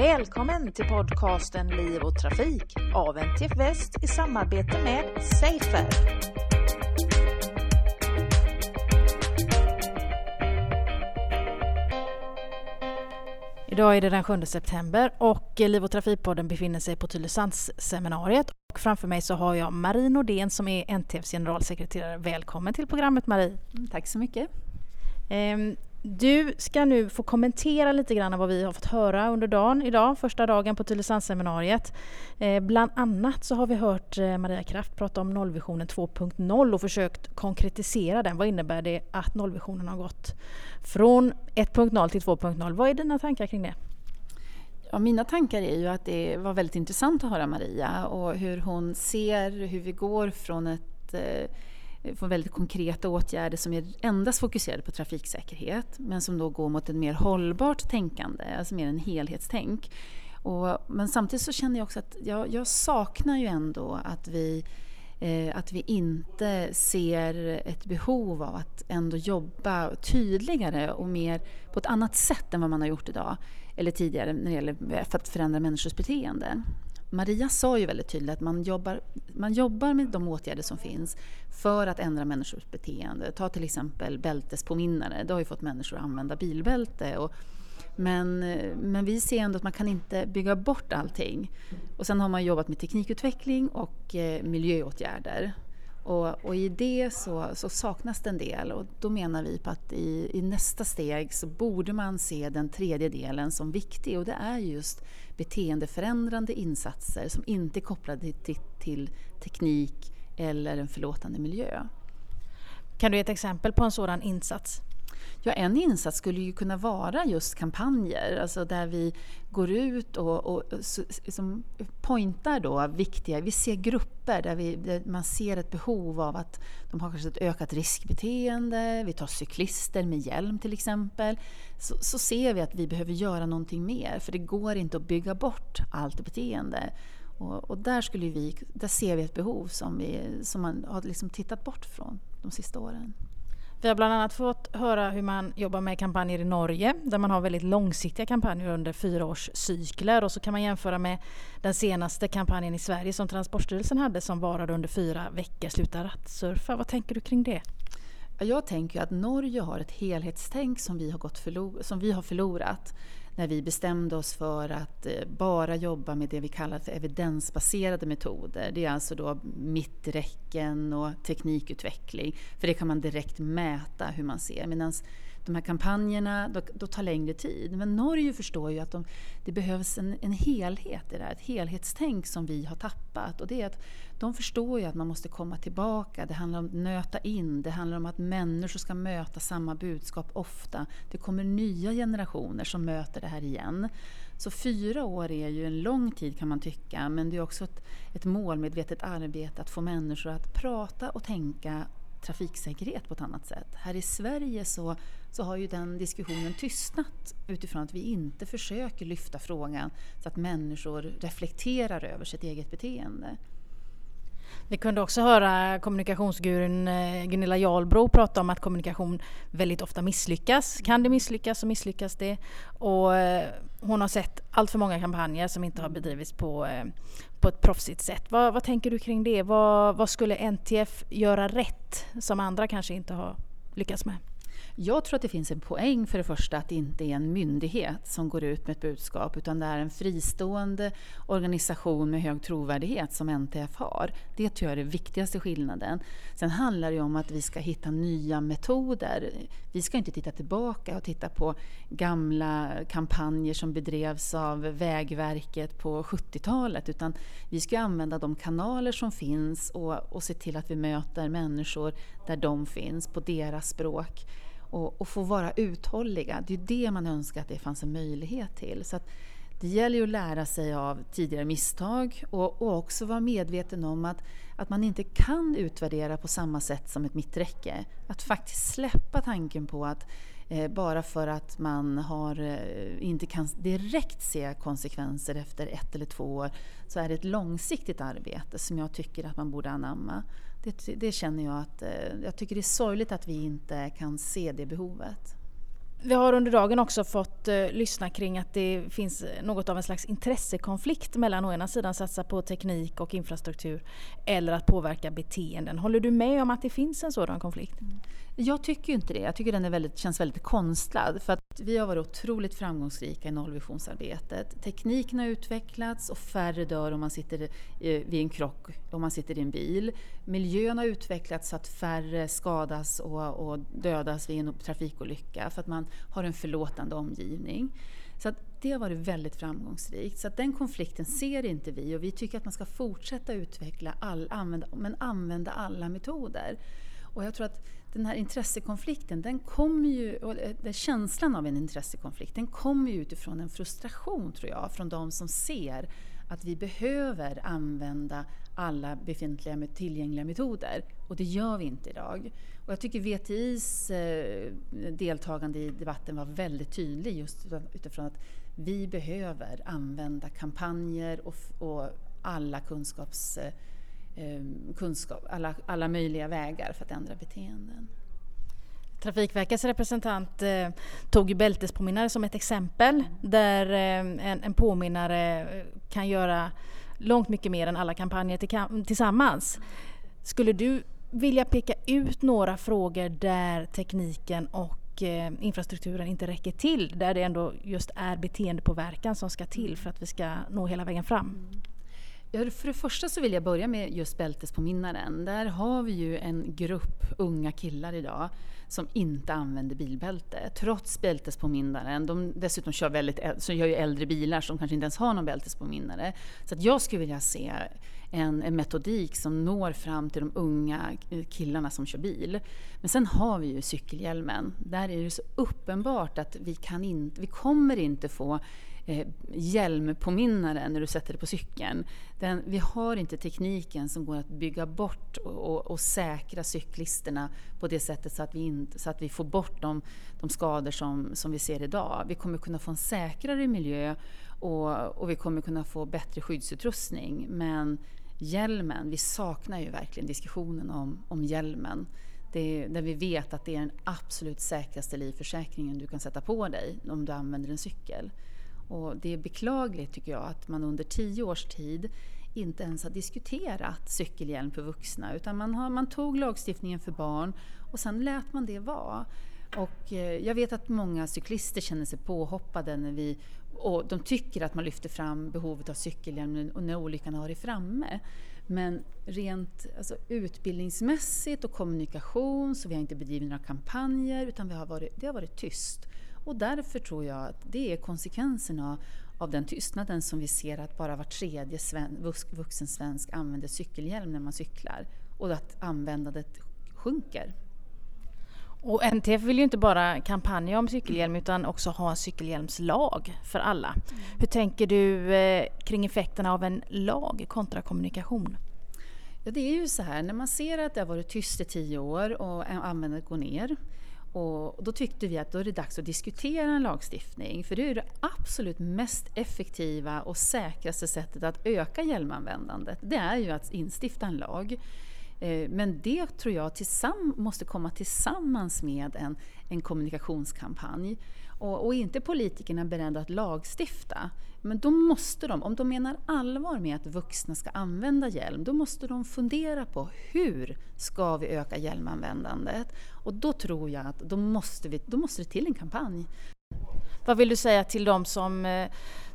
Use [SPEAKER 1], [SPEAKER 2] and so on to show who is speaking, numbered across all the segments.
[SPEAKER 1] Välkommen till podcasten Liv och Trafik av NTF Väst i samarbete med Safer. Idag är det den 7 september och Liv och Trafikpodden befinner sig på Tylösandsseminariet. Och framför mig så har jag Marie Nordén som är NTFs generalsekreterare. Välkommen till programmet Marie.
[SPEAKER 2] Tack så mycket.
[SPEAKER 1] Du ska nu få kommentera lite grann vad vi har fått höra under dagen idag, första dagen på Tylösandsseminariet. Eh, bland annat så har vi hört eh, Maria Kraft prata om nollvisionen 2.0 och försökt konkretisera den. Vad innebär det att nollvisionen har gått från 1.0 till 2.0? Vad är dina tankar kring det?
[SPEAKER 2] Ja, mina tankar är ju att det var väldigt intressant att höra Maria och hur hon ser hur vi går från ett eh, Eh, få väldigt konkreta åtgärder som är endast fokuserade på trafiksäkerhet men som då går mot ett mer hållbart tänkande, alltså mer en helhetstänk. Och, men samtidigt så känner jag också att jag, jag saknar ju ändå att vi eh, att vi inte ser ett behov av att ändå jobba tydligare och mer på ett annat sätt än vad man har gjort idag eller tidigare när det gäller för att förändra människors beteende. Maria sa ju väldigt tydligt att man jobbar, man jobbar med de åtgärder som finns för att ändra människors beteende. Ta till exempel bältespåminnare, det har ju fått människor att använda bilbälte. Och, men, men vi ser ändå att man kan inte bygga bort allting. Och sen har man jobbat med teknikutveckling och eh, miljöåtgärder. Och, och, i det så, så, saknas det en del och då menar vi på att i, i, nästa steg så borde man se den tredje delen som viktig och det är just beteendeförändrande insatser som inte är kopplade till, till teknik eller en förlåtande miljö.
[SPEAKER 1] Kan du ge ett exempel på en sådan insats?
[SPEAKER 2] Ja, en insats skulle ju kunna vara just kampanjer, alltså där vi går ut och, och liksom pointar då viktiga, vi ser grupper där, vi, där man ser ett behov av att de har kanske ett ökat riskbeteende, vi tar cyklister med hjälm till exempel, så, så ser vi att vi behöver göra någonting mer, för det går inte att bygga bort allt beteende. Och, och, där, skulle vi, där ser vi ett behov som, vi, som man har liksom tittat bort från de sista åren.
[SPEAKER 1] Vi har bland annat fått höra hur man jobbar med kampanjer i Norge där man har väldigt långsiktiga kampanjer under fyra års cykler och så kan man jämföra med den senaste kampanjen i Sverige som Transportstyrelsen hade som varade under fyra veckor, Sluta rattsurfa. Vad tänker du kring det?
[SPEAKER 2] Jag tänker att Norge har ett helhetstänk som vi har, gått förlor som vi har förlorat när vi bestämde oss för att eh, bara jobba med det vi kallar för evidensbaserade metoder. Det är alltså då mitträcken och teknikutveckling, för det kan man direkt mäta hur man ser. Medan de här kampanjerna då, då tar längre tid. Men Norge förstår ju att de, det behövs en, en helhet i det här, ett helhetstänk som vi har tappat. Och det är att de förstår ju att man måste komma tillbaka, det handlar om att nöta in, det handlar om att människor ska möta samma budskap ofta. Det kommer nya generationer som möter det här igen. Så fyra år är ju en lång tid kan man tycka, men det är också ett, ett målmedvetet arbete att få människor att prata och tänka trafiksäkerhet på ett annat sätt. Här i Sverige så, så har ju den diskussionen tystnat utifrån att vi inte försöker lyfta frågan så att människor reflekterar över sitt eget beteende.
[SPEAKER 1] Vi kunde också höra kommunikationsgurun eh, Gunilla Jarlbro prata om att kommunikation väldigt ofta misslyckas. Kan det misslyckas så misslyckas det. Och eh, hon har sett allt för många kampanjer som inte har bedrivits på, eh, på ett proffsigt sätt. Vad, vad tänker du kring det? Vad, vad skulle NTF göra rätt som andra kanske inte har lyckats med?
[SPEAKER 2] Jag tror att det finns en poäng för det första att det inte är en myndighet som går ut med ett budskap utan det är en fristående organisation med hög trovärdighet som NTF har. Det tror jag är den viktigaste skillnaden. Sen handlar det om att vi ska hitta nya metoder. Vi ska inte titta tillbaka och titta på gamla kampanjer som bedrevs av Vägverket på 70-talet utan vi ska använda de kanaler som finns och, och se till att vi möter människor där de finns, på deras språk och, och få vara uthålliga. Det är det man önskar att det fanns en möjlighet till. Så det gäller ju att lära sig av tidigare misstag och, och, också vara medveten om att, att man inte kan utvärdera på samma sätt som ett mitträcke. Att faktiskt släppa tanken på att eh, bara för att man har, eh, inte kan direkt se konsekvenser efter ett eller två år så är det ett långsiktigt arbete som jag tycker att man borde anamma. Det, det känner jag att, eh, jag tycker det är sorgligt att vi inte kan se det behovet.
[SPEAKER 1] Vi har under dagen också fått eh, lyssna kring att det finns eh, något av en slags intressekonflikt mellan å ena sidan satsa på teknik och infrastruktur eller att påverka beteenden. Håller du med om att det finns en sådan konflikt? Mm.
[SPEAKER 2] Jag tycker inte det. Jag tycker den är väldigt, känns väldigt konstlad. För att vi har varit otroligt framgångsrika i nollvisionsarbetet. Tekniken har utvecklats och färre dör om man sitter eh, vid en krock om man sitter i en bil. Miljön har utvecklats så att färre skadas och, och dödas vid en trafikolycka för att man har en förlåtande omgivning. Så att det har varit väldigt framgångsrikt. Så att den konflikten ser inte vi och vi tycker att man ska fortsätta utveckla, all, använda, men använda alla metoder. Och jag tror att den här intressekonflikten, den kommer ju, och eh, känslan av en intressekonflikt, den kommer ju utifrån en frustration tror jag, från de som ser att vi behöver använda alla befintliga tillgängliga metoder. Och det gör vi inte idag. Och jag tycker VTIs eh, deltagande i debatten var väldigt tydlig just utifrån att vi behöver använda kampanjer och, och alla kunskaps Eh, kunskap, alla, alla möjliga vägar för att ändra beteenden.
[SPEAKER 1] Trafikverkets representant eh, tog bältespåminnare som ett exempel där eh, en, en påminnare kan göra långt mycket mer än alla kampanjer till, tillsammans. Skulle du vilja peka ut några frågor där tekniken och eh, infrastrukturen inte räcker till, där det ändå just är beteendepåverkan som ska till för att vi ska nå hela vägen fram?
[SPEAKER 2] Ja, för det första så vill jag börja med just bältespåminnaren. Där har vi ju en grupp unga killar idag som inte använder bilbälte trots bältespåminnaren. De dessutom kör, väldigt, så gör ju äldre bilar som kanske inte ens har någon bältespåminnare. Så att jag skulle vilja se en, en, metodik som når fram till de unga eh, killarna som kör bil. Men sen har vi ju cykelhjälmen. Där är det så uppenbart att vi, kan in, vi kommer inte få eh, hjälmpåminnare när du sätter dig på cykeln. Den, vi har inte tekniken som går att bygga bort och, och, och säkra cyklisterna på det sättet så att vi, in, så att vi får bort de, de skador som, som vi ser idag. Vi kommer kunna få en säkrare miljö och, och vi kommer kunna få bättre skyddsutrustning. Men hjälmen, vi saknar ju verkligen diskussionen om, om hjälmen. Det, där vi vet att det är den absolut säkraste livförsäkringen du kan sätta på dig om du använder en cykel. Och det är beklagligt tycker jag att man under tio års tid inte ens har diskuterat cykelhjälm för vuxna utan man, har, man tog lagstiftningen för barn och sen lät man det vara. Och eh, jag vet att många cyklister känner sig påhoppade när vi och de tycker att man lyfter fram behovet av cykelhjälm när olyckan har varit framme. Men rent alltså, utbildningsmässigt och kommunikation så vi har inte bedrivit några kampanjer utan vi har varit, det har varit tyst. Och därför tror jag att det är konsekvenserna av den tystnaden som vi ser att bara var tredje sven, vuxen svensk använder cykelhjälm när man cyklar och att användandet sjunker.
[SPEAKER 1] Och NTF vill ju inte bara kampanja om cykelhjälm utan också ha en cykelhjälmslag för alla. Mm. Hur tänker du eh, kring effekterna av en lag kontra kommunikation?
[SPEAKER 2] Ja, det är ju så här, när man ser att det har varit tyst i tio år och användandet går ner och då tyckte vi att då är det dags att diskutera en lagstiftning för det är det absolut mest effektiva och säkraste sättet att öka hjälmanvändandet. Det är ju att instifta en lag. Eh, men det tror jag tillsamm måste komma tillsammans med en, en kommunikationskampanj. Och, och inte politikerna beredda att lagstifta. Men då måste de, om de menar allvar med att vuxna ska använda hjälm, då måste de fundera på hur ska vi öka hjälmanvändandet? Och då tror jag att då måste, vi, då måste det till en kampanj.
[SPEAKER 1] Vad vill du säga till de som eh,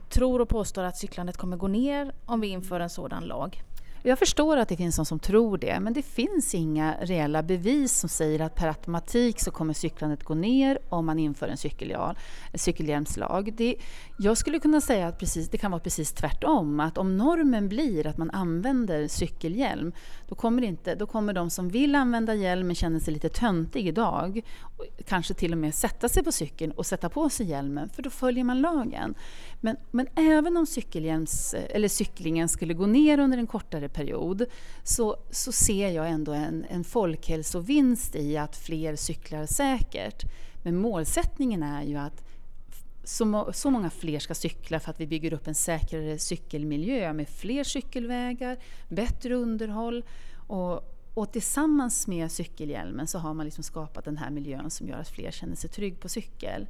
[SPEAKER 1] tror och påstår att cyklandet kommer gå ner om vi inför en sådan lag?
[SPEAKER 2] Jag förstår att det finns de som tror det, men det finns inga reella bevis som säger att per automatik så kommer cyklandet gå ner om man inför en cykelhjälmslag. Det, jag skulle kunna säga att precis, det kan vara precis tvärtom, att om normen blir att man använder cykelhjälm, då kommer, inte, då kommer de som vill använda hjälm men känner sig lite töntig idag, kanske till och med sätta sig på cykeln och sätta på sig hjälmen, för då följer man lagen. Men, men även om cykelhjälms, eller cyklingen skulle gå ner under en kortare period så, så ser jag ändå en, en folkhälsovinst i att fler cyklar säkert. Men målsättningen är ju att så, så många fler ska cykla för att vi bygger upp en säkrare cykelmiljö med fler cykelvägar, bättre underhåll och, Och tillsammans med cykelhjälmen så har man liksom skapat den här miljön som gör att fler känner sig trygg på cykel.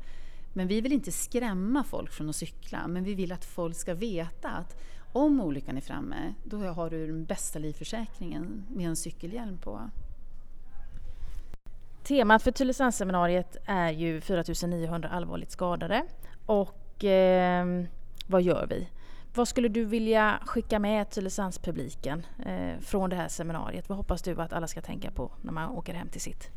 [SPEAKER 2] Men vi vill inte skrämma folk från att cykla, men vi vill att folk ska veta att om olyckan är framme, då har du den bästa livförsäkringen med en cykelhjälm på.
[SPEAKER 1] Temat för Tylösandsseminariet är ju 4900 allvarligt skadade. Och eh, vad gör vi? Vad skulle du vilja skicka med Tylösandspubliken eh, från det här seminariet? Vad hoppas du att alla ska tänka på när man åker hem till sitt?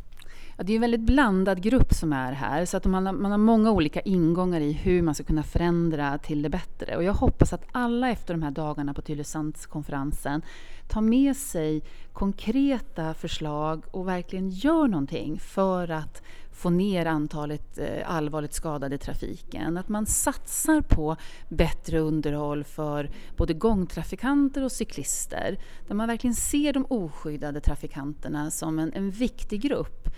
[SPEAKER 2] Ja, det är en väldigt blandad grupp som är här, så att man har, man har många olika ingångar i hur man ska kunna förändra till det bättre. Och jag hoppas att alla efter de här dagarna på Tylösandskonferensen tar med sig konkreta förslag och verkligen gör någonting för att få ner antalet eh, allvarligt skadade i trafiken. Att man satsar på bättre underhåll för både gångtrafikanter och cyklister. Där man verkligen ser de oskyddade trafikanterna som en, en viktig grupp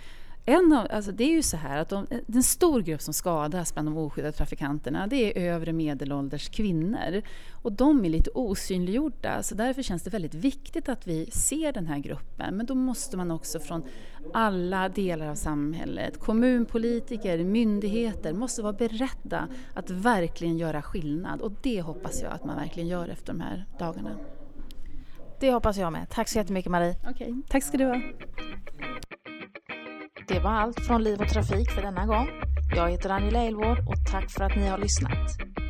[SPEAKER 2] en av, alltså det är ju så här att de, en stor grupp som skadas bland de oskyddade trafikanterna det är övre medelålders kvinnor. Och de är lite osynliggjorda så därför känns det väldigt viktigt att vi ser den här gruppen. Men då måste man också från alla delar av samhället, kommunpolitiker, myndigheter, måste vara beredda att verkligen göra skillnad. Och det hoppas jag att man verkligen gör efter de här dagarna.
[SPEAKER 1] Det hoppas jag med. Tack så jättemycket Marie.
[SPEAKER 2] Okej, okay. tack ska du ha.
[SPEAKER 1] Det var allt från Liv och Trafik för denna gång. Jag heter Angela Elvård och tack för att ni har lyssnat.